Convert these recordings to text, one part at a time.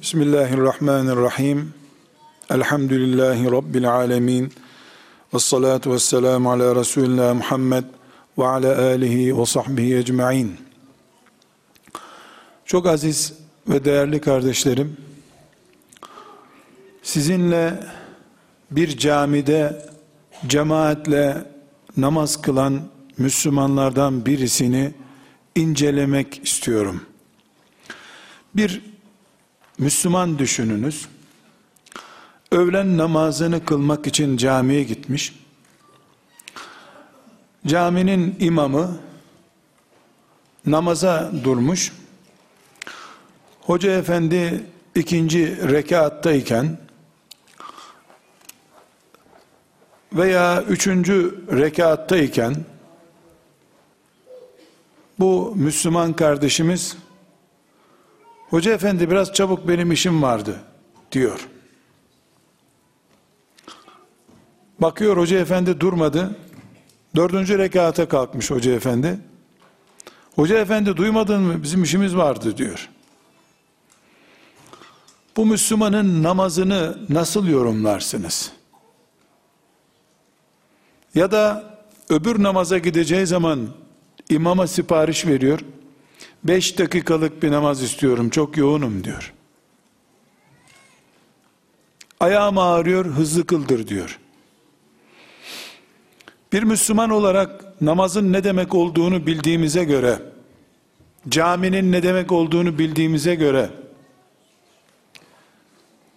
Bismillahirrahmanirrahim. Elhamdülillahi Rabbil alemin. Ve salatu ve selamu ala Resulina Muhammed ve ala alihi ve sahbihi ecma'in. Çok aziz ve değerli kardeşlerim, sizinle bir camide cemaatle namaz kılan Müslümanlardan birisini incelemek istiyorum. Bir Müslüman düşününüz. Öğlen namazını kılmak için camiye gitmiş. Caminin imamı namaza durmuş. Hoca efendi ikinci rekattayken veya üçüncü rekattayken bu Müslüman kardeşimiz Hoca efendi biraz çabuk benim işim vardı diyor. Bakıyor hoca efendi durmadı. Dördüncü rekata kalkmış hoca efendi. Hoca efendi duymadın mı bizim işimiz vardı diyor. Bu Müslümanın namazını nasıl yorumlarsınız? Ya da öbür namaza gideceği zaman imama sipariş veriyor. Beş dakikalık bir namaz istiyorum çok yoğunum diyor. Ayağım ağrıyor hızlı kıldır diyor. Bir Müslüman olarak namazın ne demek olduğunu bildiğimize göre, caminin ne demek olduğunu bildiğimize göre,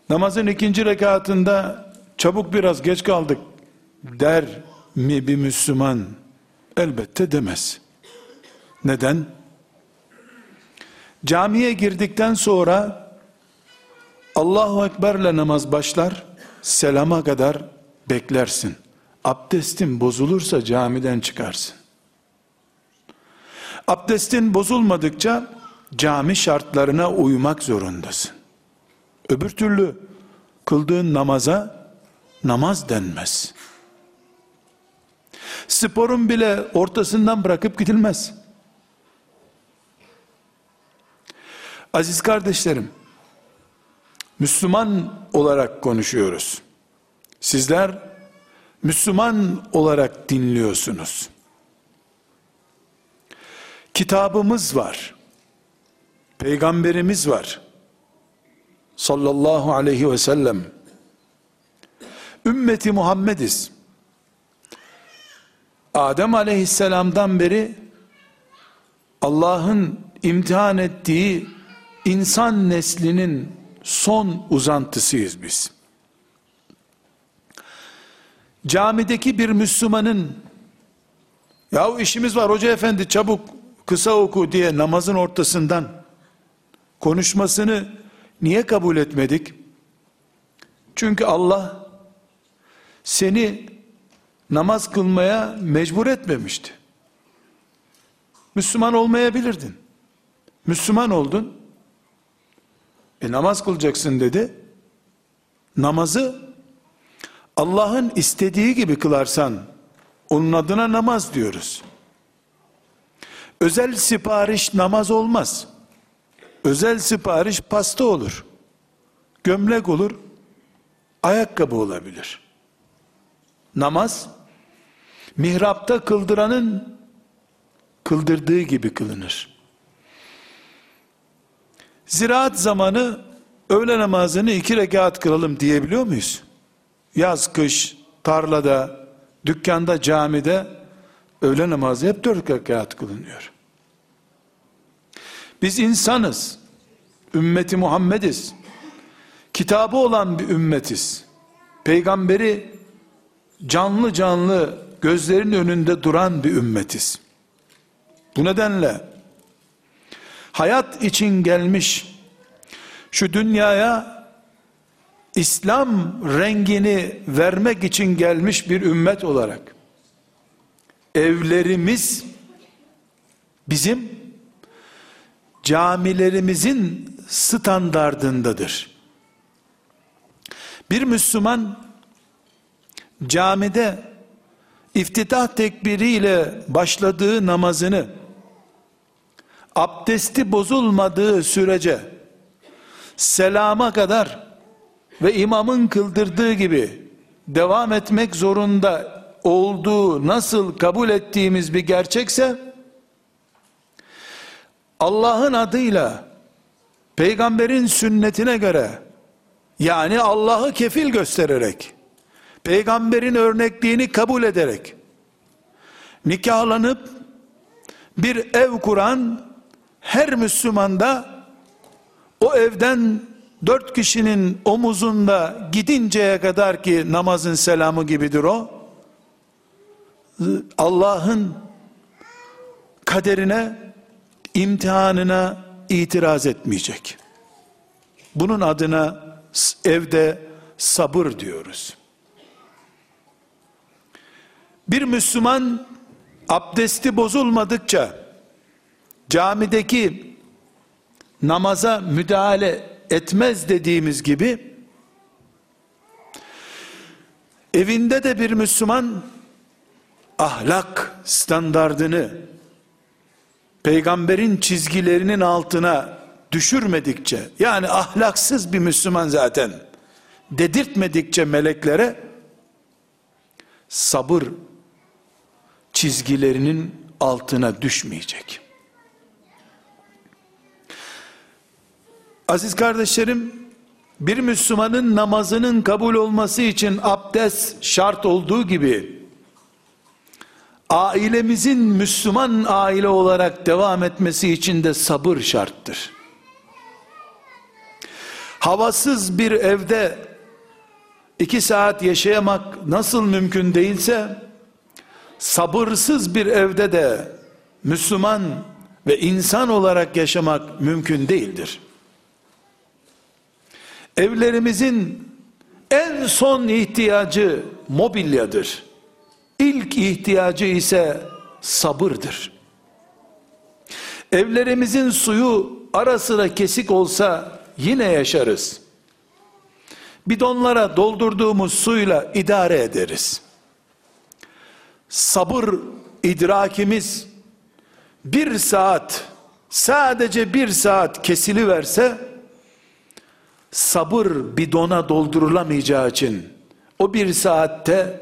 namazın ikinci rekatında çabuk biraz geç kaldık der mi bir Müslüman? Elbette demez. Neden? Camiye girdikten sonra Allahu Ekber'le namaz başlar, selama kadar beklersin. Abdestin bozulursa camiden çıkarsın. Abdestin bozulmadıkça cami şartlarına uymak zorundasın. Öbür türlü kıldığın namaza namaz denmez. Sporun bile ortasından bırakıp gidilmez. Aziz kardeşlerim, Müslüman olarak konuşuyoruz. Sizler Müslüman olarak dinliyorsunuz. Kitabımız var. Peygamberimiz var. Sallallahu aleyhi ve sellem. Ümmeti Muhammediz. Adem aleyhisselamdan beri Allah'ın imtihan ettiği insan neslinin son uzantısıyız biz. Camideki bir Müslümanın ya işimiz var hoca efendi çabuk kısa oku diye namazın ortasından konuşmasını niye kabul etmedik? Çünkü Allah seni namaz kılmaya mecbur etmemişti. Müslüman olmayabilirdin. Müslüman oldun. E namaz kılacaksın dedi. Namazı Allah'ın istediği gibi kılarsan onun adına namaz diyoruz. Özel sipariş namaz olmaz. Özel sipariş pasta olur. Gömlek olur. Ayakkabı olabilir. Namaz mihrapta kıldıranın kıldırdığı gibi kılınır. Ziraat zamanı öğle namazını iki rekat kılalım diyebiliyor muyuz? Yaz, kış, tarlada, dükkanda, camide öğle namazı hep dört rekat kılınıyor. Biz insanız. Ümmeti Muhammediz. Kitabı olan bir ümmetiz. Peygamberi canlı canlı gözlerin önünde duran bir ümmetiz. Bu nedenle hayat için gelmiş şu dünyaya İslam rengini vermek için gelmiş bir ümmet olarak evlerimiz bizim camilerimizin standardındadır. Bir Müslüman camide iftitah tekbiriyle başladığı namazını abdesti bozulmadığı sürece selama kadar ve imamın kıldırdığı gibi devam etmek zorunda olduğu nasıl kabul ettiğimiz bir gerçekse Allah'ın adıyla peygamberin sünnetine göre yani Allah'ı kefil göstererek peygamberin örnekliğini kabul ederek nikahlanıp bir ev kuran her Müslümanda o evden dört kişinin omuzunda gidinceye kadar ki namazın selamı gibidir o. Allah'ın kaderine, imtihanına itiraz etmeyecek. Bunun adına evde sabır diyoruz. Bir Müslüman abdesti bozulmadıkça camideki namaza müdahale etmez dediğimiz gibi evinde de bir Müslüman ahlak standardını peygamberin çizgilerinin altına düşürmedikçe yani ahlaksız bir Müslüman zaten dedirtmedikçe meleklere sabır çizgilerinin altına düşmeyecek. Aziz kardeşlerim, bir Müslümanın namazının kabul olması için abdest şart olduğu gibi, ailemizin Müslüman aile olarak devam etmesi için de sabır şarttır. Havasız bir evde iki saat yaşayamak nasıl mümkün değilse, sabırsız bir evde de Müslüman ve insan olarak yaşamak mümkün değildir. Evlerimizin en son ihtiyacı mobilyadır. İlk ihtiyacı ise sabırdır. Evlerimizin suyu ara sıra kesik olsa yine yaşarız. Bidonlara doldurduğumuz suyla idare ederiz. Sabır idrakimiz bir saat sadece bir saat kesili verse sabır bidona doldurulamayacağı için o bir saatte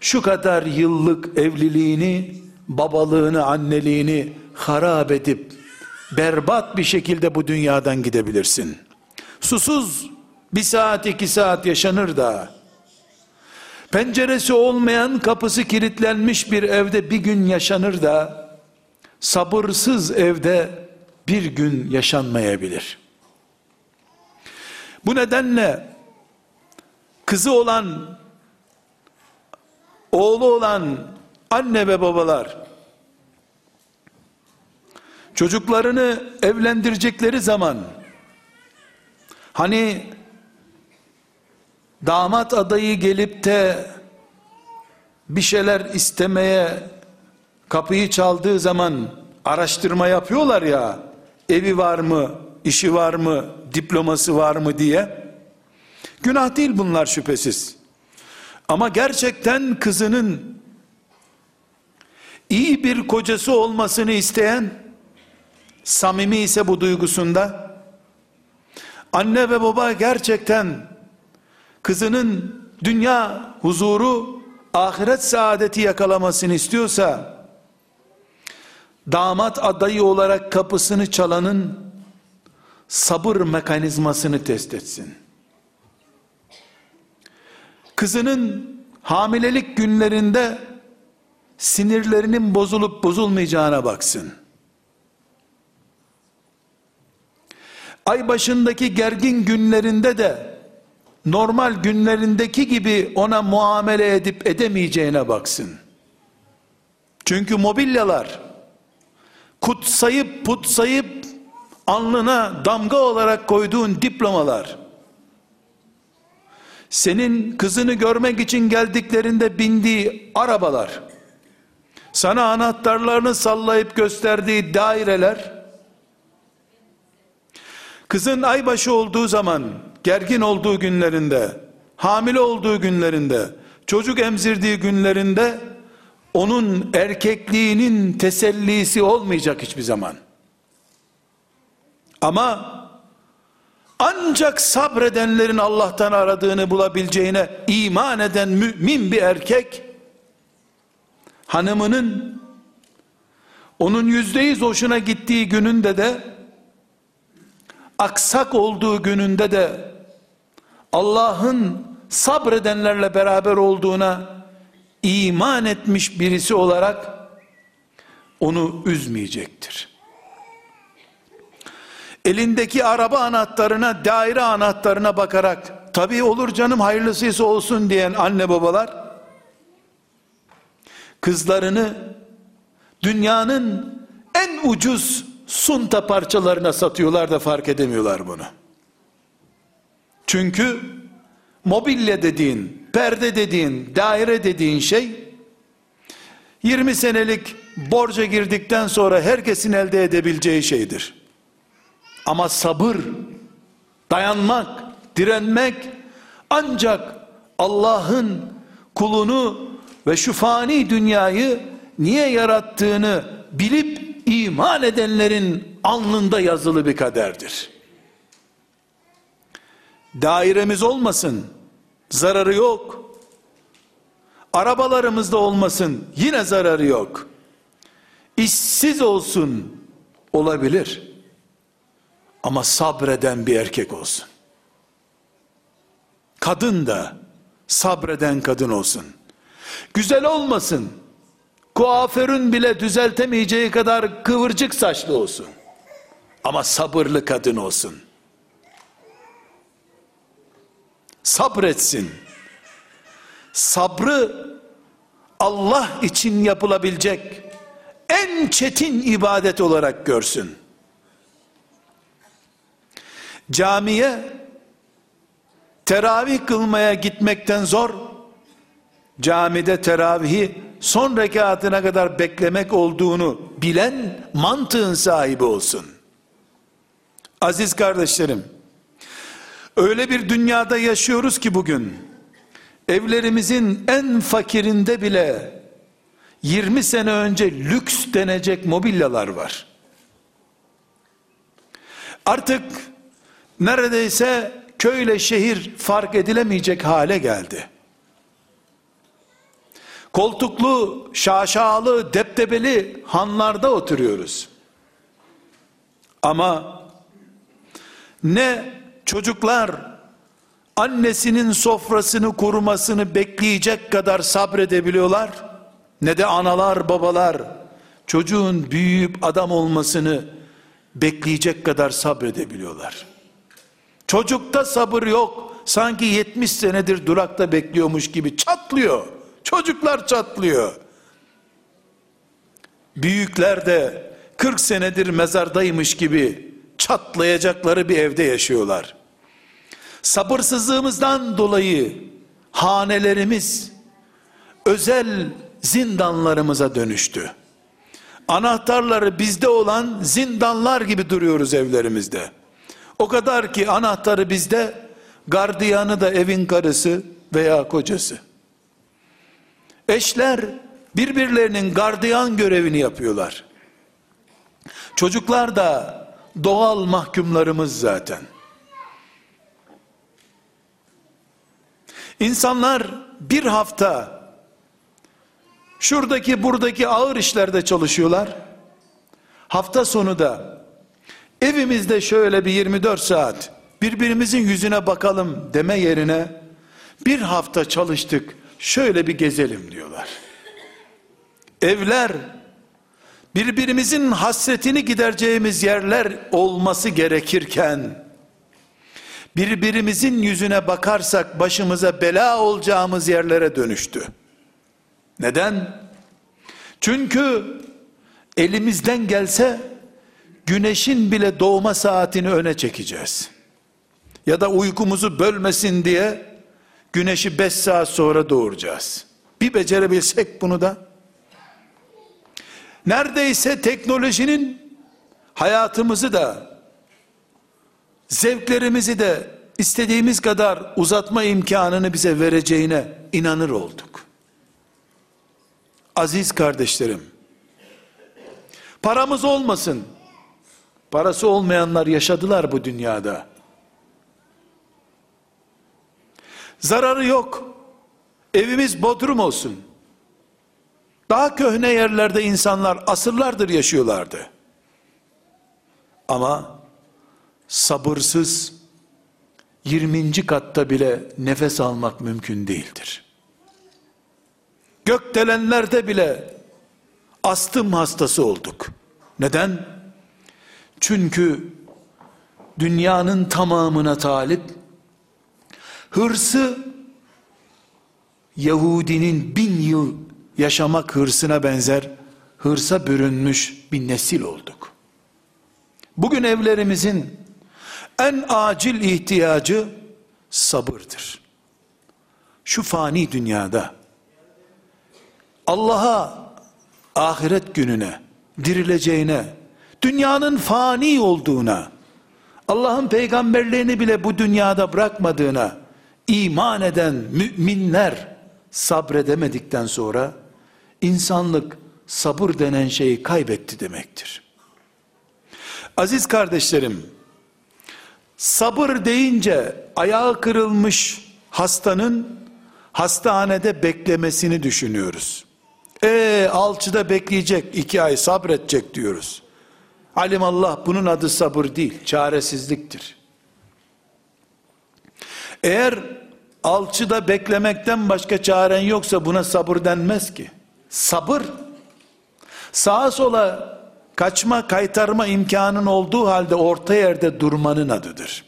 şu kadar yıllık evliliğini, babalığını, anneliğini harap edip berbat bir şekilde bu dünyadan gidebilirsin. Susuz bir saat iki saat yaşanır da penceresi olmayan kapısı kilitlenmiş bir evde bir gün yaşanır da sabırsız evde bir gün yaşanmayabilir.'' Bu nedenle kızı olan, oğlu olan anne ve babalar çocuklarını evlendirecekleri zaman hani damat adayı gelip de bir şeyler istemeye kapıyı çaldığı zaman araştırma yapıyorlar ya evi var mı işi var mı, diploması var mı diye. Günah değil bunlar şüphesiz. Ama gerçekten kızının iyi bir kocası olmasını isteyen, samimi ise bu duygusunda, anne ve baba gerçekten kızının dünya huzuru, ahiret saadeti yakalamasını istiyorsa, damat adayı olarak kapısını çalanın sabır mekanizmasını test etsin. Kızının hamilelik günlerinde sinirlerinin bozulup bozulmayacağına baksın. Ay başındaki gergin günlerinde de normal günlerindeki gibi ona muamele edip edemeyeceğine baksın. Çünkü mobilyalar kutsayıp putsayıp alnına damga olarak koyduğun diplomalar, senin kızını görmek için geldiklerinde bindiği arabalar, sana anahtarlarını sallayıp gösterdiği daireler, kızın aybaşı olduğu zaman, gergin olduğu günlerinde, hamile olduğu günlerinde, çocuk emzirdiği günlerinde, onun erkekliğinin tesellisi olmayacak hiçbir zaman. Ama Ancak sabredenlerin Allah'tan aradığını bulabileceğine iman eden mümin bir erkek, hanımının onun yüzde yüz hoşuna gittiği gününde de aksak olduğu gününde de Allah'ın sabredenlerle beraber olduğuna iman etmiş birisi olarak onu üzmeyecektir. Elindeki araba anahtarına, daire anahtarına bakarak tabii olur canım hayırlısıysa olsun diyen anne babalar kızlarını dünyanın en ucuz sunta parçalarına satıyorlar da fark edemiyorlar bunu. Çünkü mobilya dediğin, perde dediğin, daire dediğin şey 20 senelik borca girdikten sonra herkesin elde edebileceği şeydir. Ama sabır, dayanmak, direnmek ancak Allah'ın kulunu ve şu fani dünyayı niye yarattığını bilip iman edenlerin alnında yazılı bir kaderdir. Dairemiz olmasın, zararı yok. Arabalarımızda olmasın, yine zararı yok. İşsiz olsun, olabilir. Ama sabreden bir erkek olsun. Kadın da sabreden kadın olsun. Güzel olmasın. Kuaförün bile düzeltemeyeceği kadar kıvırcık saçlı olsun. Ama sabırlı kadın olsun. Sabretsin. Sabrı Allah için yapılabilecek en çetin ibadet olarak görsün. Camiye teravih kılmaya gitmekten zor, camide teravihi son rekatına kadar beklemek olduğunu bilen mantığın sahibi olsun. Aziz kardeşlerim, öyle bir dünyada yaşıyoruz ki bugün, evlerimizin en fakirinde bile 20 sene önce lüks denecek mobilyalar var. Artık neredeyse köyle şehir fark edilemeyecek hale geldi. Koltuklu, şaşalı, deptebeli hanlarda oturuyoruz. Ama ne çocuklar annesinin sofrasını kurumasını bekleyecek kadar sabredebiliyorlar ne de analar babalar çocuğun büyüyüp adam olmasını bekleyecek kadar sabredebiliyorlar. Çocukta sabır yok. Sanki 70 senedir durakta bekliyormuş gibi çatlıyor. Çocuklar çatlıyor. Büyükler de 40 senedir mezardaymış gibi çatlayacakları bir evde yaşıyorlar. Sabırsızlığımızdan dolayı hanelerimiz özel zindanlarımıza dönüştü. Anahtarları bizde olan zindanlar gibi duruyoruz evlerimizde. O kadar ki anahtarı bizde, gardiyanı da evin karısı veya kocası. Eşler birbirlerinin gardiyan görevini yapıyorlar. Çocuklar da doğal mahkumlarımız zaten. İnsanlar bir hafta şuradaki buradaki ağır işlerde çalışıyorlar. Hafta sonu da evimizde şöyle bir 24 saat birbirimizin yüzüne bakalım deme yerine bir hafta çalıştık şöyle bir gezelim diyorlar. Evler birbirimizin hasretini gidereceğimiz yerler olması gerekirken birbirimizin yüzüne bakarsak başımıza bela olacağımız yerlere dönüştü. Neden? Çünkü elimizden gelse güneşin bile doğma saatini öne çekeceğiz. Ya da uykumuzu bölmesin diye güneşi 5 saat sonra doğuracağız. Bir becerebilsek bunu da neredeyse teknolojinin hayatımızı da zevklerimizi de istediğimiz kadar uzatma imkanını bize vereceğine inanır olduk. Aziz kardeşlerim, paramız olmasın, parası olmayanlar yaşadılar bu dünyada. Zararı yok. Evimiz bodrum olsun. Daha köhne yerlerde insanlar asırlardır yaşıyorlardı. Ama sabırsız 20. katta bile nefes almak mümkün değildir. Gökdelenlerde bile astım hastası olduk. Neden? Çünkü dünyanın tamamına talip hırsı Yahudinin bin yıl yaşamak hırsına benzer hırsa bürünmüş bir nesil olduk. Bugün evlerimizin en acil ihtiyacı sabırdır. Şu fani dünyada Allah'a ahiret gününe dirileceğine dünyanın fani olduğuna Allah'ın peygamberlerini bile bu dünyada bırakmadığına iman eden müminler sabredemedikten sonra insanlık sabır denen şeyi kaybetti demektir. Aziz kardeşlerim, sabır deyince ayağı kırılmış hastanın hastanede beklemesini düşünüyoruz. E alçıda bekleyecek, iki ay sabredecek diyoruz. Alimallah bunun adı sabır değil, çaresizliktir. Eğer alçıda beklemekten başka çaren yoksa buna sabır denmez ki. Sabır, sağa sola kaçma kaytarma imkanın olduğu halde orta yerde durmanın adıdır.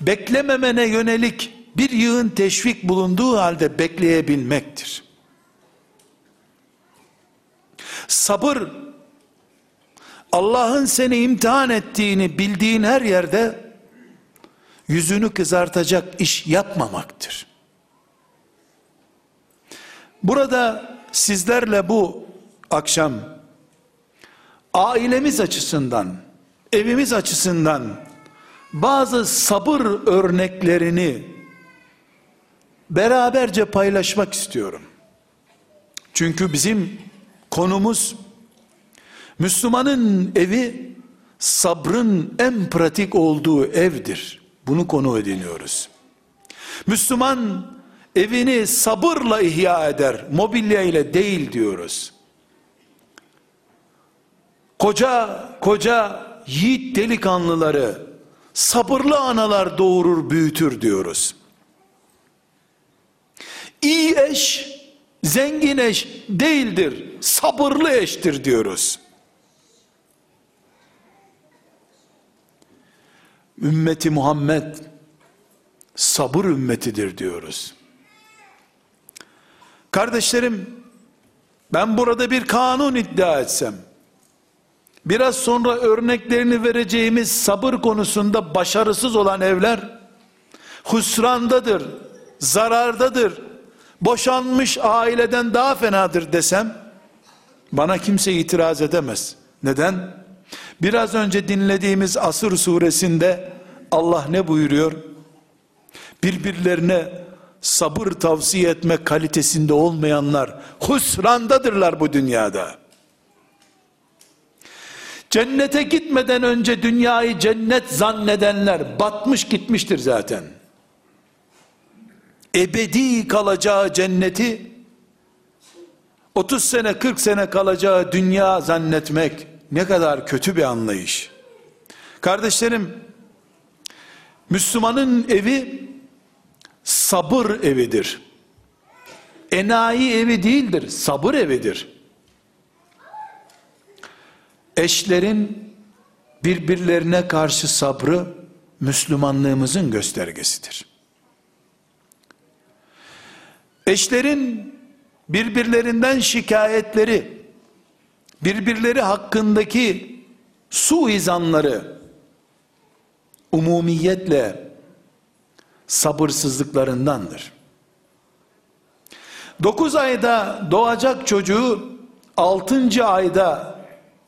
Beklememene yönelik bir yığın teşvik bulunduğu halde bekleyebilmektir. Sabır, Allah'ın seni imtihan ettiğini bildiğin her yerde yüzünü kızartacak iş yapmamaktır. Burada sizlerle bu akşam ailemiz açısından, evimiz açısından bazı sabır örneklerini beraberce paylaşmak istiyorum. Çünkü bizim konumuz Müslümanın evi sabrın en pratik olduğu evdir. Bunu konu ediniyoruz. Müslüman evini sabırla ihya eder, mobilya ile değil diyoruz. Koca koca yiğit delikanlıları sabırlı analar doğurur büyütür diyoruz. İyi eş zengin eş değildir, sabırlı eştir diyoruz. Ümmeti Muhammed sabır ümmetidir diyoruz. Kardeşlerim, ben burada bir kanun iddia etsem, biraz sonra örneklerini vereceğimiz sabır konusunda başarısız olan evler, husrandadır, zarardadır, boşanmış aileden daha fenadır desem, bana kimse itiraz edemez. Neden? Biraz önce dinlediğimiz Asır suresinde Allah ne buyuruyor? Birbirlerine sabır tavsiye etme kalitesinde olmayanlar husrandadırlar bu dünyada. Cennete gitmeden önce dünyayı cennet zannedenler batmış gitmiştir zaten. Ebedi kalacağı cenneti 30 sene 40 sene kalacağı dünya zannetmek ne kadar kötü bir anlayış. Kardeşlerim, Müslümanın evi sabır evidir. Enayi evi değildir, sabır evidir. Eşlerin birbirlerine karşı sabrı Müslümanlığımızın göstergesidir. Eşlerin birbirlerinden şikayetleri birbirleri hakkındaki suizanları umumiyetle sabırsızlıklarındandır. Dokuz ayda doğacak çocuğu altıncı ayda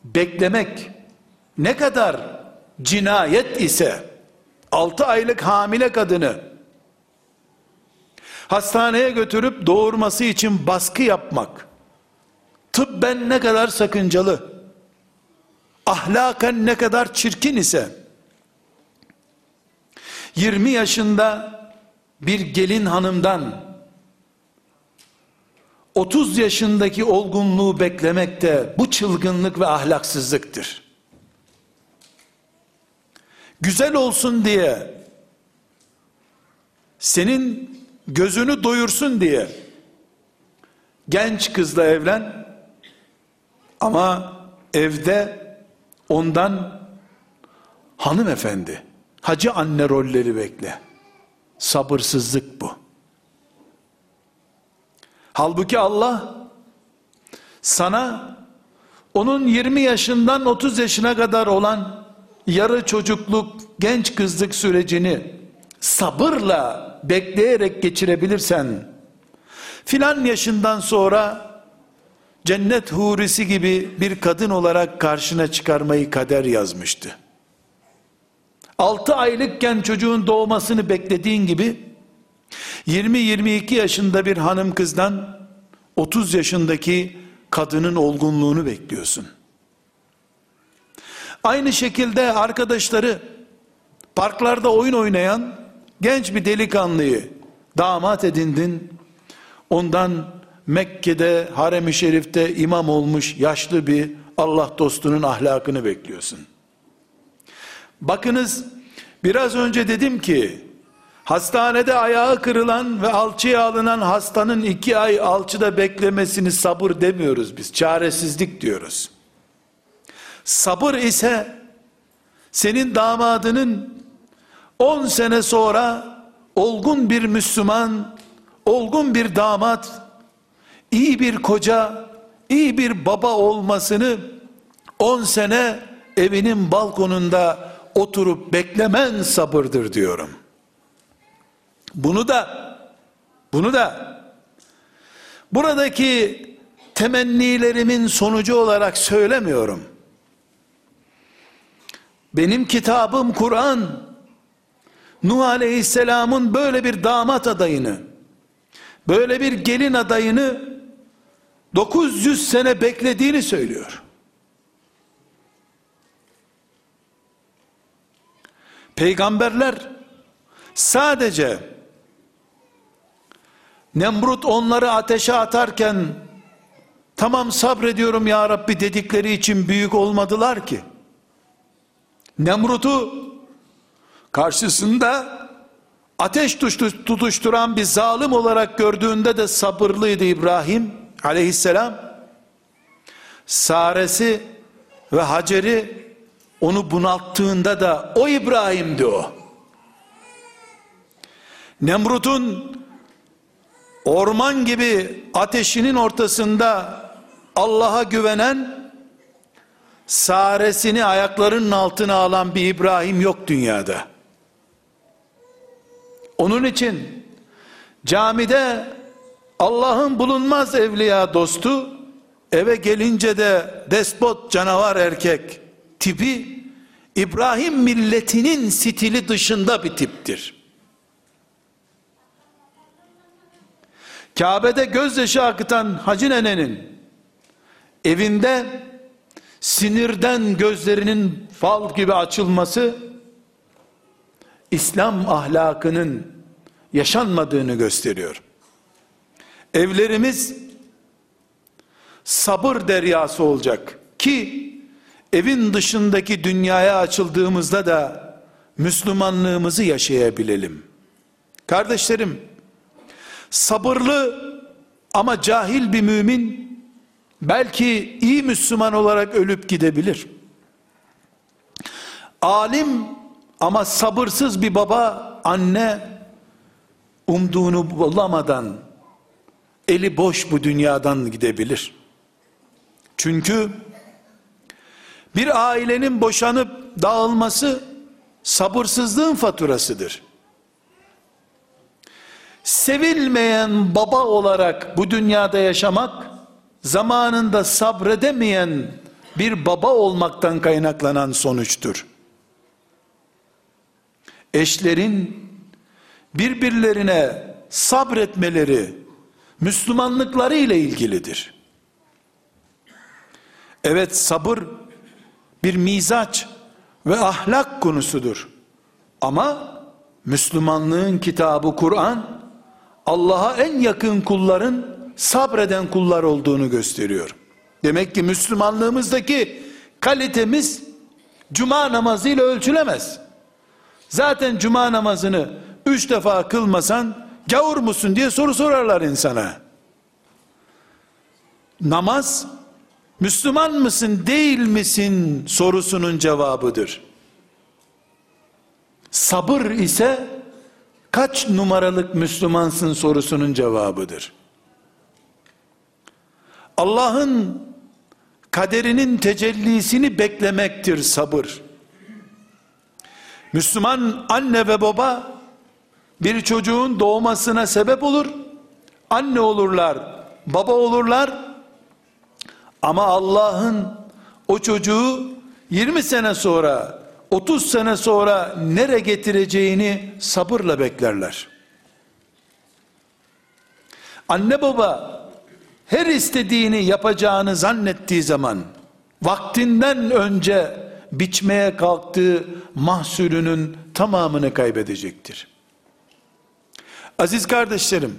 beklemek ne kadar cinayet ise altı aylık hamile kadını hastaneye götürüp doğurması için baskı yapmak tıbben ne kadar sakıncalı, ahlaken ne kadar çirkin ise, 20 yaşında bir gelin hanımdan 30 yaşındaki olgunluğu beklemek de bu çılgınlık ve ahlaksızlıktır. Güzel olsun diye senin gözünü doyursun diye genç kızla evlen ama evde ondan hanımefendi, hacı anne rolleri bekle. Sabırsızlık bu. Halbuki Allah sana onun 20 yaşından 30 yaşına kadar olan yarı çocukluk, genç kızlık sürecini sabırla bekleyerek geçirebilirsen filan yaşından sonra cennet hurisi gibi bir kadın olarak karşına çıkarmayı kader yazmıştı. 6 aylıkken çocuğun doğmasını beklediğin gibi 20-22 yaşında bir hanım kızdan 30 yaşındaki kadının olgunluğunu bekliyorsun. Aynı şekilde arkadaşları parklarda oyun oynayan genç bir delikanlıyı damat edindin. Ondan Mekke'de harem-i şerifte imam olmuş yaşlı bir Allah dostunun ahlakını bekliyorsun. Bakınız biraz önce dedim ki hastanede ayağı kırılan ve alçıya alınan hastanın iki ay alçıda beklemesini sabır demiyoruz biz çaresizlik diyoruz. Sabır ise senin damadının 10 sene sonra olgun bir Müslüman, olgun bir damat, iyi bir koca, iyi bir baba olmasını 10 sene evinin balkonunda oturup beklemen sabırdır diyorum. Bunu da bunu da buradaki temennilerimin sonucu olarak söylemiyorum. Benim kitabım Kur'an Nuh Aleyhisselam'ın böyle bir damat adayını böyle bir gelin adayını 900 sene beklediğini söylüyor. Peygamberler sadece Nemrut onları ateşe atarken tamam sabrediyorum ya Rabbi dedikleri için büyük olmadılar ki. Nemrut'u karşısında ateş tutuşturan bir zalim olarak gördüğünde de sabırlıydı İbrahim aleyhisselam. Saresi ve Hacer'i onu bunalttığında da o İbrahim'di o. Nemrut'un orman gibi ateşinin ortasında Allah'a güvenen saresini ayaklarının altına alan bir İbrahim yok dünyada. Onun için camide Allah'ın bulunmaz evliya dostu eve gelince de despot canavar erkek tipi İbrahim milletinin stili dışında bir tiptir. Kabe'de gözyaşı akıtan Hacı Nene'nin evinde sinirden gözlerinin fal gibi açılması İslam ahlakının yaşanmadığını gösteriyor. Evlerimiz sabır deryası olacak ki evin dışındaki dünyaya açıldığımızda da Müslümanlığımızı yaşayabilelim. Kardeşlerim, sabırlı ama cahil bir mümin belki iyi Müslüman olarak ölüp gidebilir. Alim ama sabırsız bir baba, anne umduğunu bulamadan eli boş bu dünyadan gidebilir. Çünkü bir ailenin boşanıp dağılması sabırsızlığın faturasıdır. Sevilmeyen baba olarak bu dünyada yaşamak zamanında sabredemeyen bir baba olmaktan kaynaklanan sonuçtur. Eşlerin birbirlerine sabretmeleri Müslümanlıkları ile ilgilidir. Evet sabır bir mizaç ve ahlak konusudur. Ama Müslümanlığın kitabı Kur'an Allah'a en yakın kulların sabreden kullar olduğunu gösteriyor. Demek ki Müslümanlığımızdaki kalitemiz cuma namazıyla ölçülemez. Zaten cuma namazını üç defa kılmasan gavur musun diye soru sorarlar insana. Namaz Müslüman mısın değil misin sorusunun cevabıdır. Sabır ise kaç numaralık Müslümansın sorusunun cevabıdır. Allah'ın kaderinin tecellisini beklemektir sabır. Müslüman anne ve baba bir çocuğun doğmasına sebep olur. Anne olurlar, baba olurlar. Ama Allah'ın o çocuğu 20 sene sonra, 30 sene sonra nere getireceğini sabırla beklerler. Anne baba her istediğini yapacağını zannettiği zaman vaktinden önce biçmeye kalktığı mahsulünün tamamını kaybedecektir. Aziz kardeşlerim,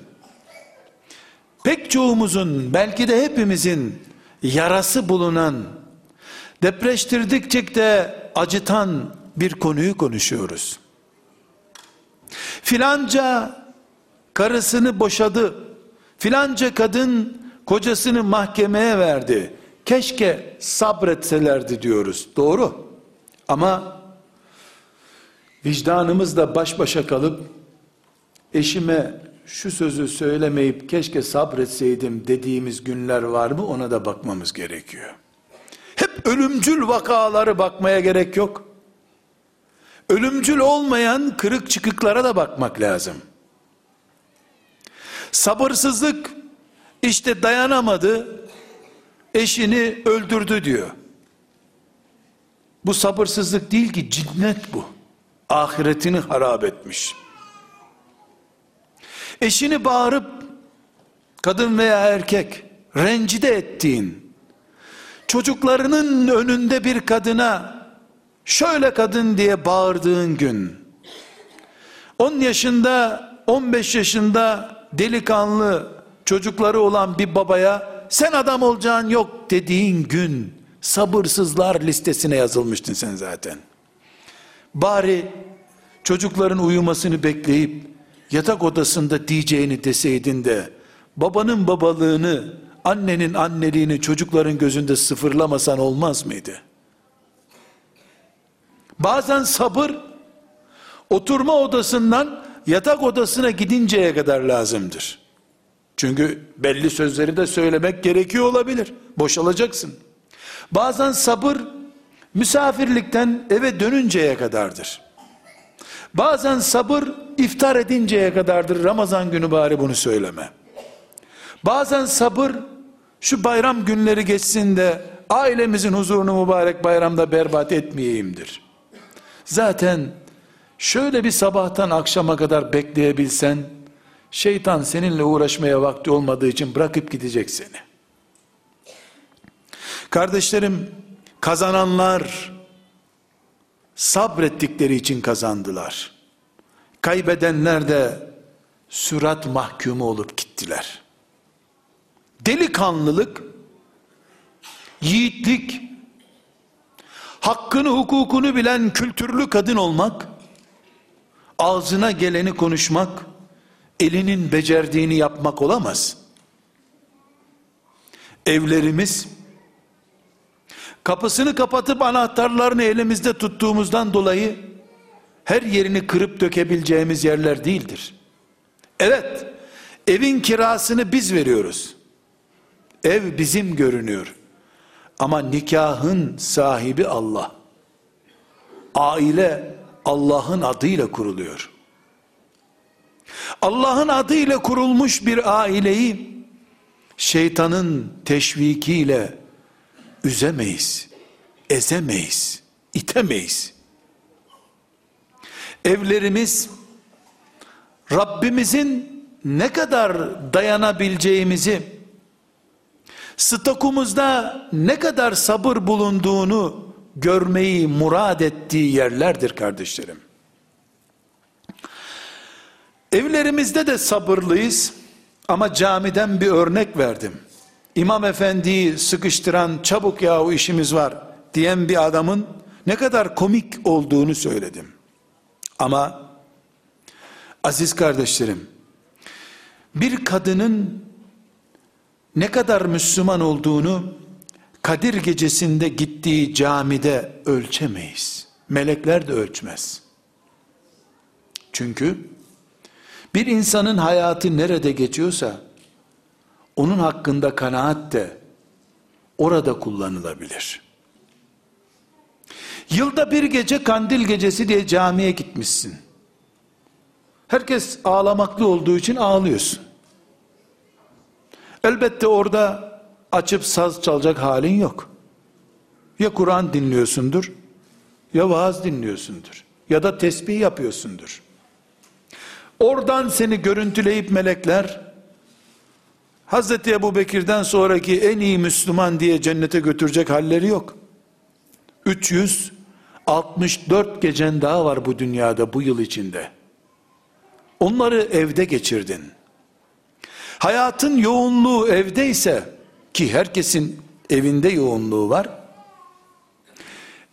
pek çoğumuzun belki de hepimizin yarası bulunan, depreştirdikçe de acıtan bir konuyu konuşuyoruz. Filanca karısını boşadı, filanca kadın kocasını mahkemeye verdi. Keşke sabretselerdi diyoruz. Doğru. Ama vicdanımızla baş başa kalıp eşime şu sözü söylemeyip keşke sabretseydim dediğimiz günler var mı ona da bakmamız gerekiyor. Hep ölümcül vakaları bakmaya gerek yok. Ölümcül olmayan kırık çıkıklara da bakmak lazım. Sabırsızlık işte dayanamadı, eşini öldürdü diyor. Bu sabırsızlık değil ki cinnet bu. Ahiretini harap etmiş. Eşini bağırıp kadın veya erkek rencide ettiğin, çocuklarının önünde bir kadına şöyle kadın diye bağırdığın gün, 10 yaşında, 15 yaşında delikanlı çocukları olan bir babaya sen adam olacağın yok dediğin gün sabırsızlar listesine yazılmıştın sen zaten. Bari çocukların uyumasını bekleyip yatak odasında diyeceğini deseydin de babanın babalığını, annenin anneliğini çocukların gözünde sıfırlamasan olmaz mıydı? Bazen sabır oturma odasından yatak odasına gidinceye kadar lazımdır. Çünkü belli sözleri de söylemek gerekiyor olabilir. Boşalacaksın. Bazen sabır misafirlikten eve dönünceye kadardır. Bazen sabır iftar edinceye kadardır. Ramazan günü bari bunu söyleme. Bazen sabır şu bayram günleri geçsin de ailemizin huzurunu mübarek bayramda berbat etmeyeyimdir. Zaten şöyle bir sabahtan akşama kadar bekleyebilsen şeytan seninle uğraşmaya vakti olmadığı için bırakıp gidecek seni. Kardeşlerim kazananlar sabrettikleri için kazandılar. Kaybedenler de sürat mahkumu olup gittiler. Delikanlılık, yiğitlik, hakkını hukukunu bilen kültürlü kadın olmak, ağzına geleni konuşmak, elinin becerdiğini yapmak olamaz. Evlerimiz, kapısını kapatıp anahtarlarını elimizde tuttuğumuzdan dolayı her yerini kırıp dökebileceğimiz yerler değildir. Evet, evin kirasını biz veriyoruz. Ev bizim görünüyor. Ama nikahın sahibi Allah. Aile Allah'ın adıyla kuruluyor. Allah'ın adıyla kurulmuş bir aileyi şeytanın teşvikiyle üzemeyiz, ezemeyiz, itemeyiz. Evlerimiz Rabbimizin ne kadar dayanabileceğimizi, stokumuzda ne kadar sabır bulunduğunu görmeyi murad ettiği yerlerdir kardeşlerim. Evlerimizde de sabırlıyız ama camiden bir örnek verdim. İmam efendiyi sıkıştıran çabuk yahu işimiz var diyen bir adamın ne kadar komik olduğunu söyledim. Ama aziz kardeşlerim bir kadının ne kadar Müslüman olduğunu Kadir gecesinde gittiği camide ölçemeyiz. Melekler de ölçmez. Çünkü bir insanın hayatı nerede geçiyorsa onun hakkında kanaat de orada kullanılabilir. Yılda bir gece kandil gecesi diye camiye gitmişsin. Herkes ağlamaklı olduğu için ağlıyorsun. Elbette orada açıp saz çalacak halin yok. Ya Kur'an dinliyorsundur, ya vaaz dinliyorsundur, ya da tesbih yapıyorsundur. Oradan seni görüntüleyip melekler, Hazreti Ebu Bekir'den sonraki en iyi Müslüman diye cennete götürecek halleri yok. 364 gecen daha var bu dünyada bu yıl içinde. Onları evde geçirdin. Hayatın yoğunluğu evdeyse ki herkesin evinde yoğunluğu var.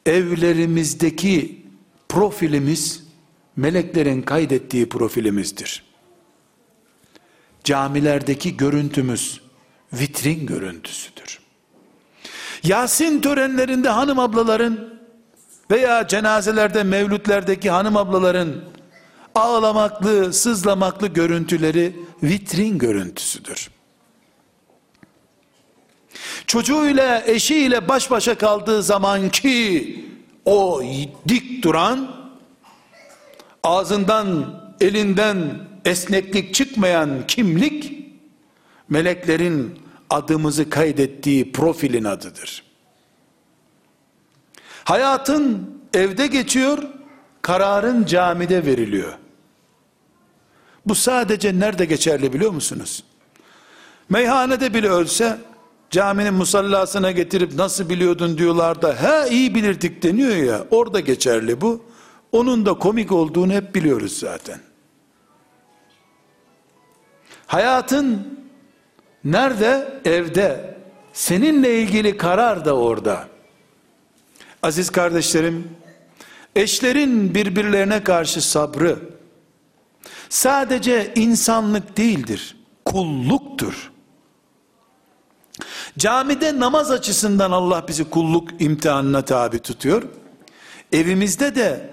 Evlerimizdeki profilimiz meleklerin kaydettiği profilimizdir. Camilerdeki görüntümüz vitrin görüntüsüdür. Yasin törenlerinde hanım ablaların veya cenazelerde, mevlütlerdeki hanım ablaların ağlamaklı, sızlamaklı görüntüleri vitrin görüntüsüdür. Çocuğuyla, eşiyle baş başa kaldığı zaman ki o dik duran, ağzından, elinden esneklik çıkmayan kimlik, meleklerin adımızı kaydettiği profilin adıdır. Hayatın evde geçiyor, kararın camide veriliyor. Bu sadece nerede geçerli biliyor musunuz? Meyhanede bile ölse caminin musallasına getirip nasıl biliyordun diyorlar da he iyi bilirdik deniyor ya orada geçerli bu. Onun da komik olduğunu hep biliyoruz zaten. Hayatın nerede? Evde. Seninle ilgili karar da orada. Aziz kardeşlerim, eşlerin birbirlerine karşı sabrı sadece insanlık değildir, kulluktur. Camide namaz açısından Allah bizi kulluk imtihanına tabi tutuyor. Evimizde de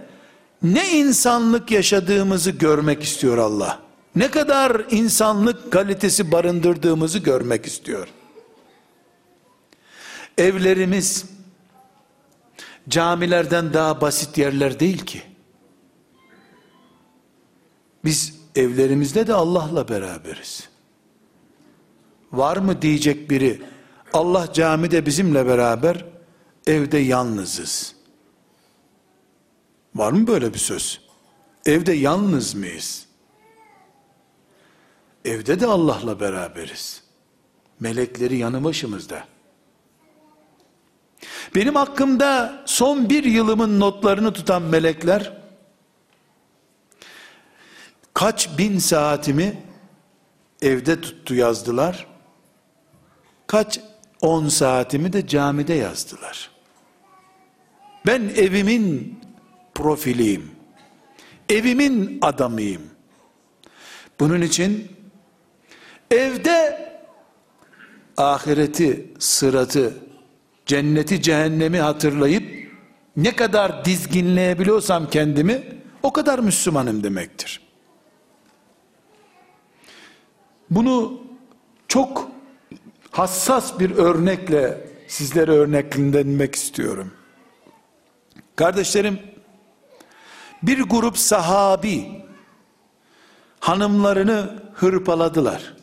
ne insanlık yaşadığımızı görmek istiyor Allah. Ne kadar insanlık kalitesi barındırdığımızı görmek istiyor. Evlerimiz camilerden daha basit yerler değil ki. Biz evlerimizde de Allah'la beraberiz. Var mı diyecek biri Allah camide bizimle beraber, evde yalnızız. Var mı böyle bir söz? Evde yalnız mıyız? Evde de Allah'la beraberiz. Melekleri yanı başımızda. Benim hakkımda son bir yılımın notlarını tutan melekler, kaç bin saatimi evde tuttu yazdılar, kaç 10 saatimi de camide yazdılar. Ben evimin profiliyim. Evimin adamıyım. Bunun için evde ahireti, sıratı, cenneti, cehennemi hatırlayıp ne kadar dizginleyebiliyorsam kendimi o kadar Müslümanım demektir. Bunu çok hassas bir örnekle sizlere örneklendirmek istiyorum. Kardeşlerim, bir grup sahabi hanımlarını hırpaladılar.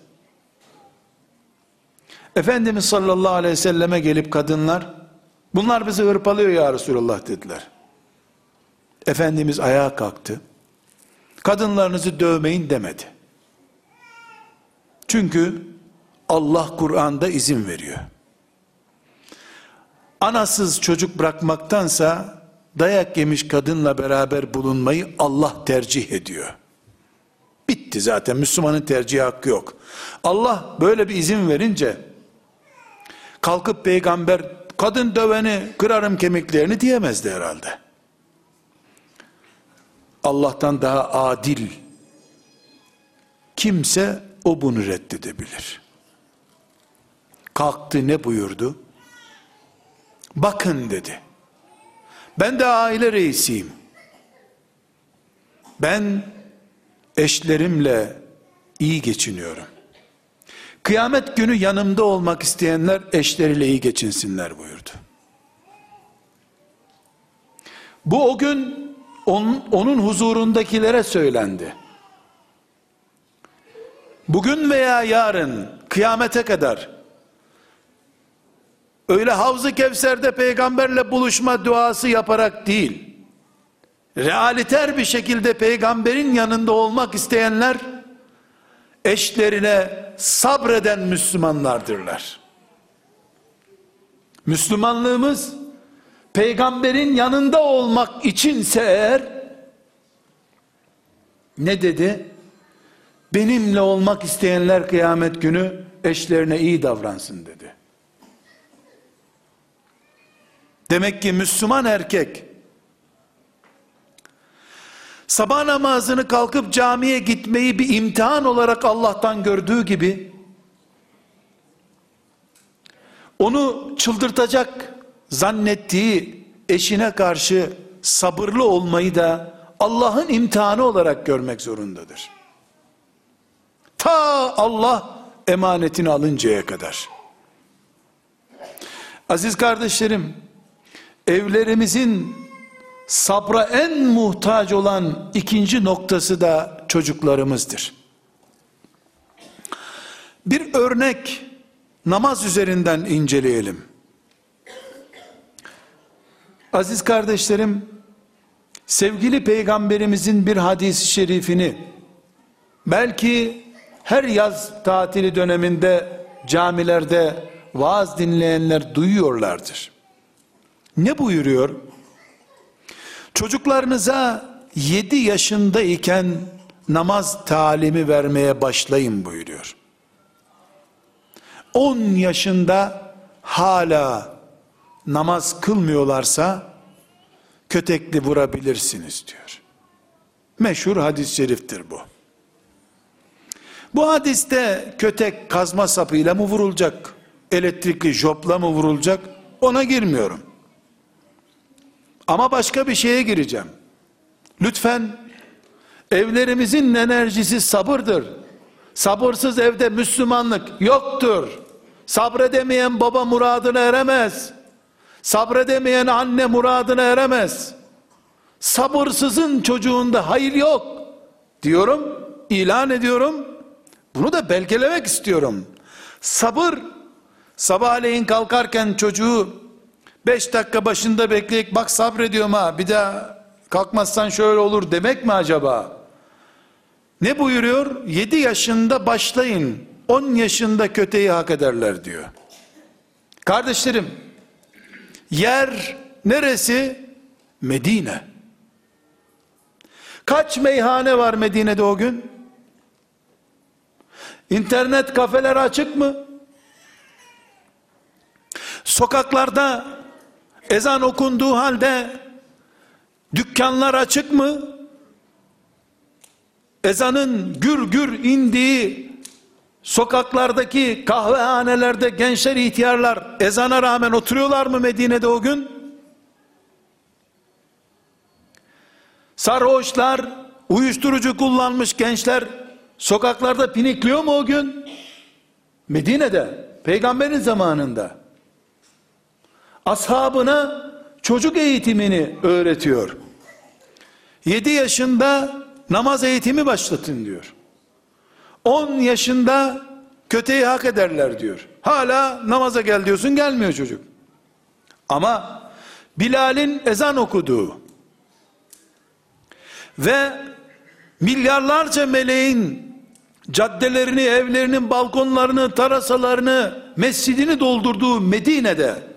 Efendimiz sallallahu aleyhi ve selleme gelip kadınlar, bunlar bizi hırpalıyor ya Resulallah dediler. Efendimiz ayağa kalktı. Kadınlarınızı dövmeyin demedi. Çünkü Allah Kur'an'da izin veriyor. Anasız çocuk bırakmaktansa dayak yemiş kadınla beraber bulunmayı Allah tercih ediyor. Bitti. Zaten Müslümanın tercih hakkı yok. Allah böyle bir izin verince kalkıp peygamber kadın döveni kırarım kemiklerini diyemezdi herhalde. Allah'tan daha adil kimse o bunu reddedebilir. Kalktı ne buyurdu? Bakın dedi. Ben de aile reisiyim. Ben eşlerimle iyi geçiniyorum. Kıyamet günü yanımda olmak isteyenler eşleriyle iyi geçinsinler buyurdu. Bu o gün onun, onun huzurundakilere söylendi. Bugün veya yarın kıyamete kadar öyle Havz-ı Kevser'de peygamberle buluşma duası yaparak değil, realiter bir şekilde peygamberin yanında olmak isteyenler, eşlerine sabreden Müslümanlardırlar. Müslümanlığımız, peygamberin yanında olmak içinse eğer, ne dedi? Benimle olmak isteyenler kıyamet günü eşlerine iyi davransın dedi. Demek ki Müslüman erkek sabah namazını kalkıp camiye gitmeyi bir imtihan olarak Allah'tan gördüğü gibi onu çıldırtacak zannettiği eşine karşı sabırlı olmayı da Allah'ın imtihanı olarak görmek zorundadır. Ta Allah emanetini alıncaya kadar. Aziz kardeşlerim, evlerimizin sabra en muhtaç olan ikinci noktası da çocuklarımızdır. Bir örnek namaz üzerinden inceleyelim. Aziz kardeşlerim, sevgili peygamberimizin bir hadisi şerifini belki her yaz tatili döneminde camilerde vaaz dinleyenler duyuyorlardır. Ne buyuruyor? Çocuklarınıza 7 yaşındayken namaz talimi vermeye başlayın buyuruyor. 10 yaşında hala namaz kılmıyorlarsa kötekli vurabilirsiniz diyor. Meşhur hadis-i şeriftir bu. Bu hadiste kötek kazma sapıyla mı vurulacak? Elektrikli jopla mı vurulacak? Ona girmiyorum. Ama başka bir şeye gireceğim. Lütfen evlerimizin enerjisi sabırdır. Sabırsız evde Müslümanlık yoktur. Sabredemeyen baba muradına eremez. Sabredemeyen anne muradına eremez. Sabırsızın çocuğunda hayır yok. Diyorum, ilan ediyorum. Bunu da belgelemek istiyorum. Sabır, sabahleyin kalkarken çocuğu beş dakika başında bekleyip bak sabrediyorum ha bir daha kalkmazsan şöyle olur demek mi acaba? Ne buyuruyor? Yedi yaşında başlayın. On yaşında köteyi hak ederler diyor. Kardeşlerim, yer neresi? Medine. Kaç meyhane var Medine'de o gün? İnternet kafeler açık mı? Sokaklarda ezan okunduğu halde dükkanlar açık mı? Ezanın gür gür indiği sokaklardaki kahvehanelerde gençler ihtiyarlar ezana rağmen oturuyorlar mı Medine'de o gün? Sarhoşlar, uyuşturucu kullanmış gençler sokaklarda pinikliyor mu o gün? Medine'de, peygamberin zamanında. Ashabına çocuk eğitimini öğretiyor. 7 yaşında namaz eğitimi başlatın diyor. 10 yaşında köteyi hak ederler diyor. Hala namaza gel diyorsun gelmiyor çocuk. Ama Bilal'in ezan okuduğu ve milyarlarca meleğin caddelerini, evlerinin balkonlarını, tarasalarını, mescidini doldurduğu Medine'de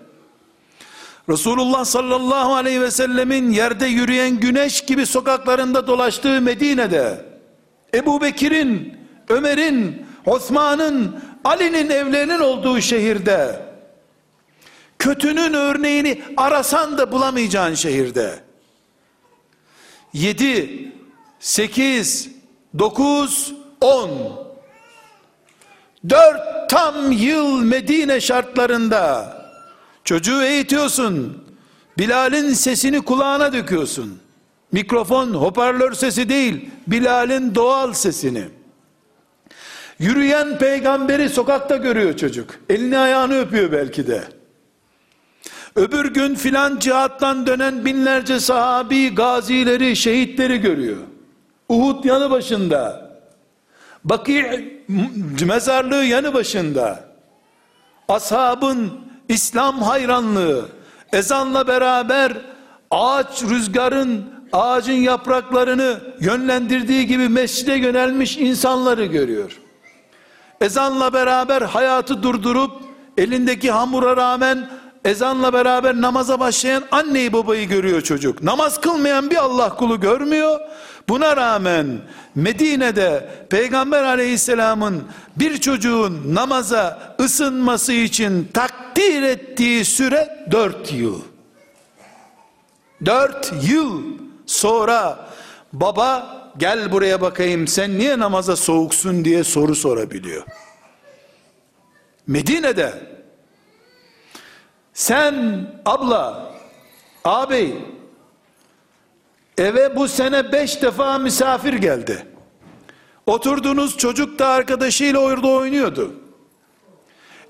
Resulullah sallallahu aleyhi ve sellemin yerde yürüyen güneş gibi sokaklarında dolaştığı Medine'de Ebu Bekir'in, Ömer'in, Osman'ın, Ali'nin evlerinin olduğu şehirde, kötünün örneğini arasan da bulamayacağın şehirde, 7, 8, 9, 10, 4 tam yıl Medine şartlarında, çocuğu eğitiyorsun, Bilal'in sesini kulağına döküyorsun, mikrofon, hoparlör sesi değil, Bilal'in doğal sesini, Yürüyen peygamberi sokakta görüyor çocuk. Elini ayağını öpüyor belki de. Öbür gün filan cihattan dönen binlerce sahabi, gazileri, şehitleri görüyor. Uhud yanı başında. Bakı mezarlığı yanı başında. Ashabın İslam hayranlığı, ezanla beraber ağaç rüzgarın ağacın yapraklarını yönlendirdiği gibi mescide yönelmiş insanları görüyor. Ezanla beraber hayatı durdurup elindeki hamura rağmen ezanla beraber namaza başlayan anneyi babayı görüyor çocuk. Namaz kılmayan bir Allah kulu görmüyor. Buna rağmen Medine'de Peygamber aleyhisselamın bir çocuğun namaza ısınması için takdir ettiği süre dört yıl. Dört yıl sonra baba gel buraya bakayım sen niye namaza soğuksun diye soru sorabiliyor. Medine'de sen abla, ağabey eve bu sene beş defa misafir geldi. Oturdunuz çocuk da arkadaşıyla orada oynuyordu.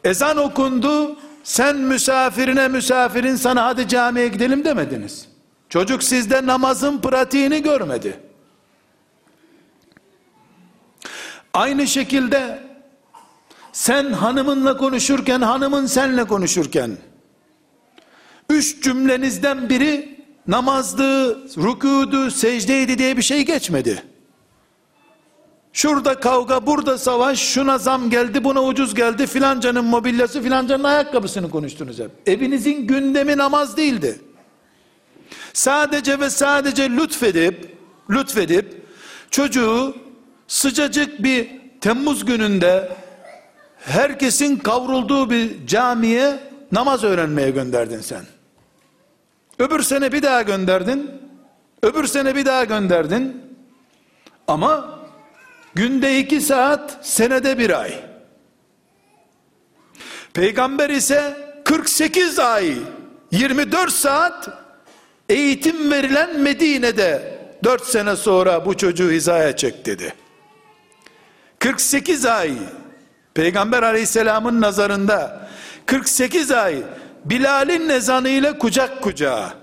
Ezan okundu, sen misafirine misafirin sana hadi camiye gidelim demediniz. Çocuk sizde namazın pratiğini görmedi. Aynı şekilde sen hanımınla konuşurken, hanımın senle konuşurken, üç cümlenizden biri namazdı, rükudu, secdeydi diye bir şey geçmedi. Şurada kavga, burada savaş, şuna zam geldi, buna ucuz geldi, filancanın mobilyası, filancanın ayakkabısını konuştunuz hep. Evinizin gündemi namaz değildi. Sadece ve sadece lütfedip, lütfedip, çocuğu sıcacık bir Temmuz gününde herkesin kavrulduğu bir camiye namaz öğrenmeye gönderdin sen. Öbür sene bir daha gönderdin. Öbür sene bir daha gönderdin. Ama günde iki saat, senede bir ay. Peygamber ise 48 ay, 24 saat eğitim verilen Medine'de 4 sene sonra bu çocuğu hizaya çek dedi. 48 ay Peygamber aleyhisselamın nazarında 48 ay Bilal'in ezanıyla kucak kucağa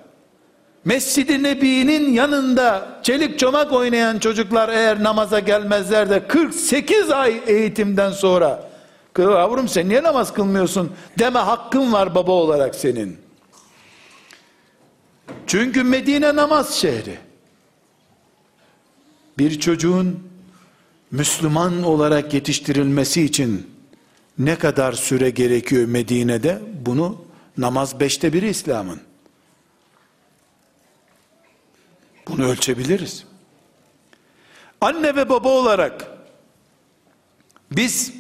Mescid-i Nebi'nin yanında çelik çomak oynayan çocuklar eğer namaza gelmezler de 48 ay eğitimden sonra yavrum sen niye namaz kılmıyorsun deme hakkın var baba olarak senin. Çünkü Medine namaz şehri. Bir çocuğun Müslüman olarak yetiştirilmesi için ne kadar süre gerekiyor Medine'de? Bunu namaz beşte biri İslam'ın. Bunu ölçebiliriz. Anne ve baba olarak biz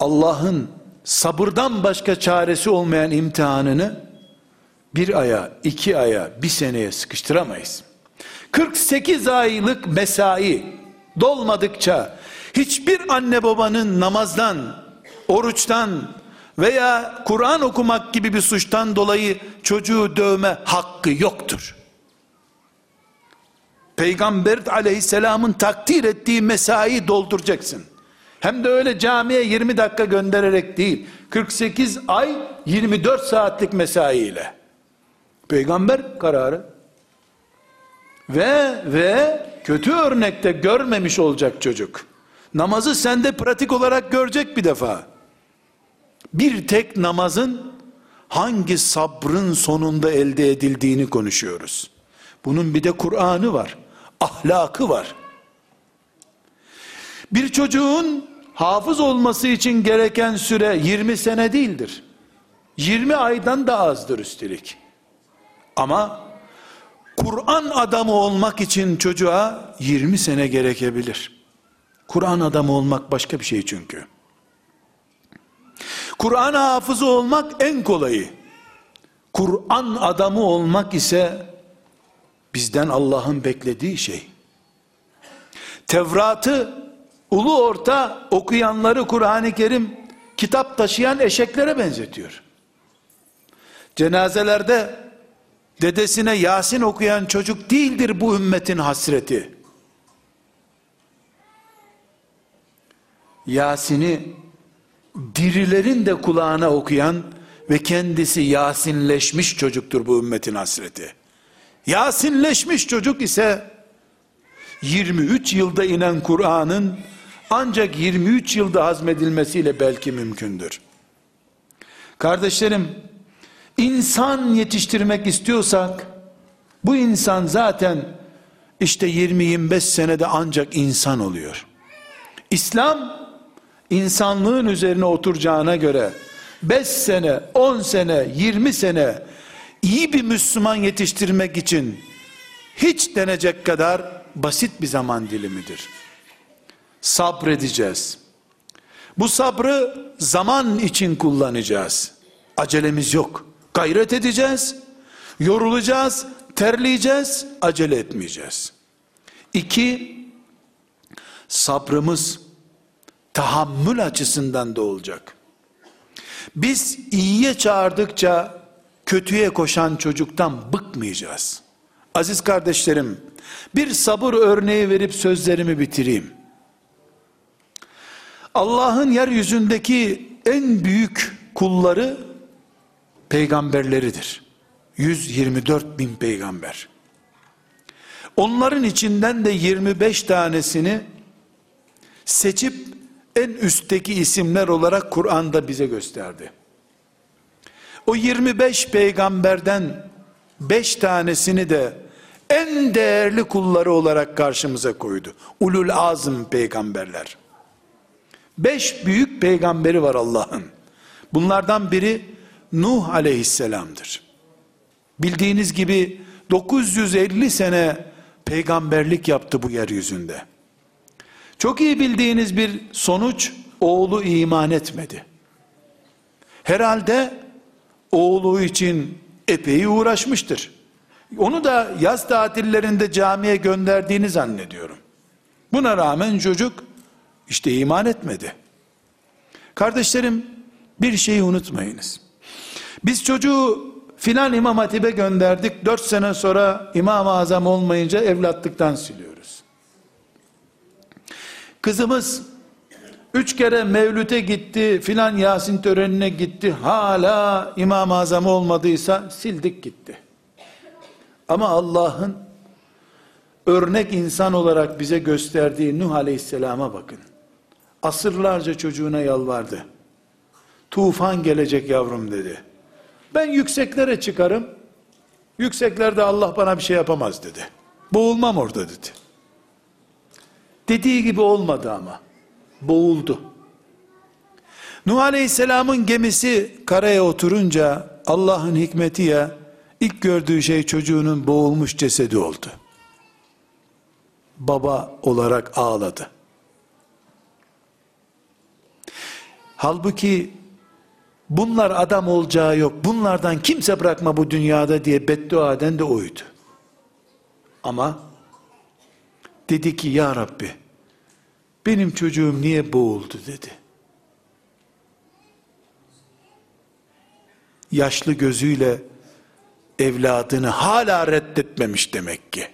Allah'ın sabırdan başka çaresi olmayan imtihanını bir aya, iki aya, bir seneye sıkıştıramayız. 48 aylık mesai dolmadıkça hiçbir anne babanın namazdan, oruçtan veya Kur'an okumak gibi bir suçtan dolayı çocuğu dövme hakkı yoktur. Peygamber aleyhisselamın takdir ettiği mesai dolduracaksın. Hem de öyle camiye 20 dakika göndererek değil. 48 ay 24 saatlik mesai ile. Peygamber kararı. Ve ve kötü örnekte görmemiş olacak çocuk. Namazı sende pratik olarak görecek bir defa. Bir tek namazın hangi sabrın sonunda elde edildiğini konuşuyoruz. Bunun bir de Kur'an'ı var. Ahlakı var. Bir çocuğun hafız olması için gereken süre 20 sene değildir. 20 aydan da azdır üstelik. Ama Kur'an adamı olmak için çocuğa 20 sene gerekebilir. Kur'an adamı olmak başka bir şey çünkü. Kur'an hafızı olmak en kolayı. Kur'an adamı olmak ise bizden Allah'ın beklediği şey. Tevrat'ı ulu orta okuyanları Kur'an-ı Kerim kitap taşıyan eşeklere benzetiyor. Cenazelerde dedesine Yasin okuyan çocuk değildir bu ümmetin hasreti. Yasin'i dirilerin de kulağına okuyan ve kendisi Yasinleşmiş çocuktur bu ümmetin hasreti. Yasinleşmiş çocuk ise 23 yılda inen Kur'an'ın ancak 23 yılda hazmedilmesiyle belki mümkündür. Kardeşlerim, insan yetiştirmek istiyorsak, bu insan zaten işte 20-25 senede ancak insan oluyor. İslam, insanlığın üzerine oturacağına göre, 5 sene, 10 sene, 20 sene, iyi bir Müslüman yetiştirmek için, hiç denecek kadar basit bir zaman dilimidir. Sabredeceğiz. Bu sabrı zaman için kullanacağız. Acelemiz yok. Gayret edeceğiz. Yorulacağız. Terleyeceğiz. Acele etmeyeceğiz. İki, sabrımız tahammül açısından da olacak. Biz iyiye çağırdıkça kötüye koşan çocuktan bıkmayacağız. Aziz kardeşlerim, bir sabır örneği verip sözlerimi bitireyim. Allah'ın yeryüzündeki en büyük kulları peygamberleridir. 124 bin peygamber. Onların içinden de 25 tanesini seçip en üstteki isimler olarak Kur'an'da bize gösterdi. O 25 peygamberden 5 tanesini de en değerli kulları olarak karşımıza koydu. Ulul azm peygamberler. Beş büyük peygamberi var Allah'ın. Bunlardan biri Nuh aleyhisselamdır. Bildiğiniz gibi 950 sene peygamberlik yaptı bu yeryüzünde. Çok iyi bildiğiniz bir sonuç oğlu iman etmedi. Herhalde oğlu için epey uğraşmıştır. Onu da yaz tatillerinde camiye gönderdiğini zannediyorum. Buna rağmen çocuk işte iman etmedi. Kardeşlerim bir şeyi unutmayınız. Biz çocuğu filan imam hatibe gönderdik. Dört sene sonra imam-ı azam olmayınca evlatlıktan siliyoruz. Kızımız üç kere mevlüte gitti, filan Yasin törenine gitti. Hala imam-ı azam olmadıysa sildik gitti. Ama Allah'ın örnek insan olarak bize gösterdiği Nuh Aleyhisselam'a bakın. Asırlarca çocuğuna yalvardı. Tufan gelecek yavrum dedi. Ben yükseklere çıkarım. Yükseklerde Allah bana bir şey yapamaz dedi. Boğulmam orada dedi. Dediği gibi olmadı ama. Boğuldu. Nuh Aleyhisselam'ın gemisi karaya oturunca Allah'ın hikmeti ya İlk gördüğü şey çocuğunun boğulmuş cesedi oldu. Baba olarak ağladı. Halbuki bunlar adam olacağı yok. Bunlardan kimse bırakma bu dünyada diye beddua eden de oydu. Ama dedi ki ya Rabbi benim çocuğum niye boğuldu dedi. Yaşlı gözüyle evladını hala reddetmemiş demek ki.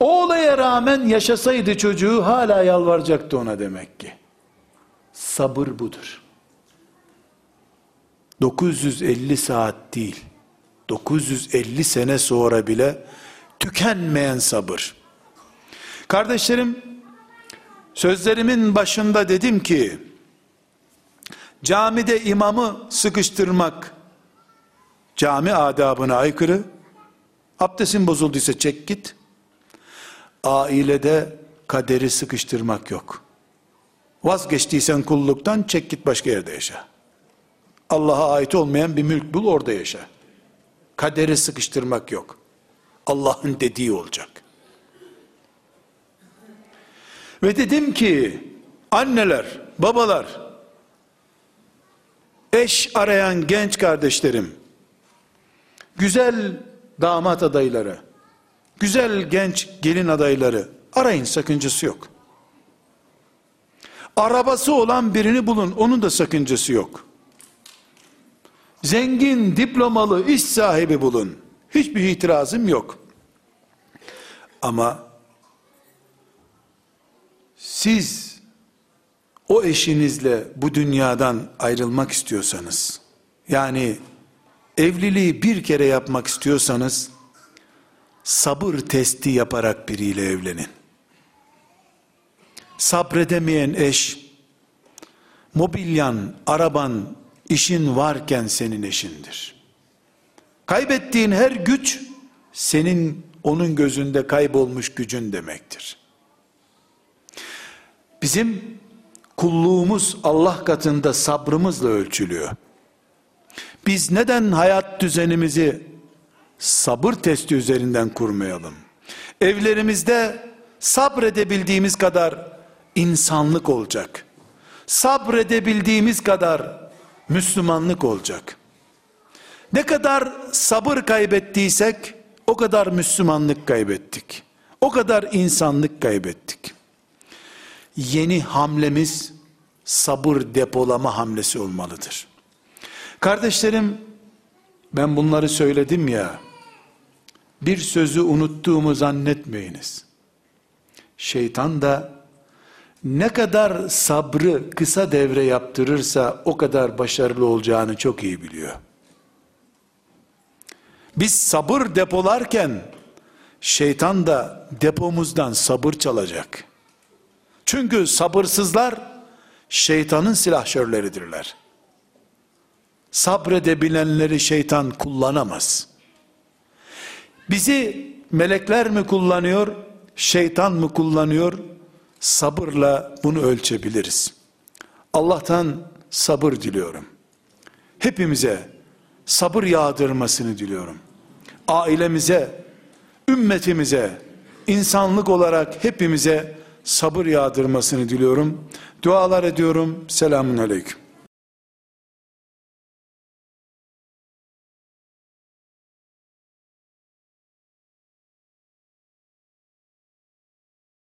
O olaya rağmen yaşasaydı çocuğu hala yalvaracaktı ona demek ki. Sabır budur. 950 saat değil, 950 sene sonra bile tükenmeyen sabır. Kardeşlerim, sözlerimin başında dedim ki, Camide imamı sıkıştırmak cami adabına aykırı. Abdestin bozulduysa çek git. Ailede kaderi sıkıştırmak yok. Vazgeçtiysen kulluktan çek git başka yerde yaşa. Allah'a ait olmayan bir mülk bul orada yaşa. Kaderi sıkıştırmak yok. Allah'ın dediği olacak. Ve dedim ki anneler, babalar, eş arayan genç kardeşlerim, güzel damat adayları, güzel genç gelin adayları arayın sakıncası yok. Arabası olan birini bulun onun da sakıncası yok. Zengin, diplomalı, iş sahibi bulun. Hiçbir itirazım yok. Ama siz o eşinizle bu dünyadan ayrılmak istiyorsanız, yani evliliği bir kere yapmak istiyorsanız, sabır testi yaparak biriyle evlenin. Sabredemeyen eş, mobilyan, araban, işin varken senin eşindir. Kaybettiğin her güç, senin onun gözünde kaybolmuş gücün demektir. Bizim kulluğumuz Allah katında sabrımızla ölçülüyor. Biz neden hayat düzenimizi sabır testi üzerinden kurmayalım? Evlerimizde sabredebildiğimiz kadar insanlık olacak. Sabredebildiğimiz kadar Müslümanlık olacak. Ne kadar sabır kaybettiysek o kadar Müslümanlık kaybettik. O kadar insanlık kaybettik. Yeni hamlemiz sabır depolama hamlesi olmalıdır. Kardeşlerim ben bunları söyledim ya bir sözü unuttuğumu zannetmeyiniz. Şeytan da ne kadar sabrı kısa devre yaptırırsa o kadar başarılı olacağını çok iyi biliyor. Biz sabır depolarken şeytan da depomuzdan sabır çalacak. Çünkü sabırsızlar şeytanın silahşörleridirler. Sabredebilenleri şeytan kullanamaz. Bizi melekler mi kullanıyor, şeytan mı kullanıyor? Sabırla bunu ölçebiliriz. Allah'tan sabır diliyorum. Hepimize sabır yağdırmasını diliyorum. Ailemize, ümmetimize, insanlık olarak hepimize sabır yağdırmasını diliyorum. Dualar ediyorum. Selamun Aleyküm.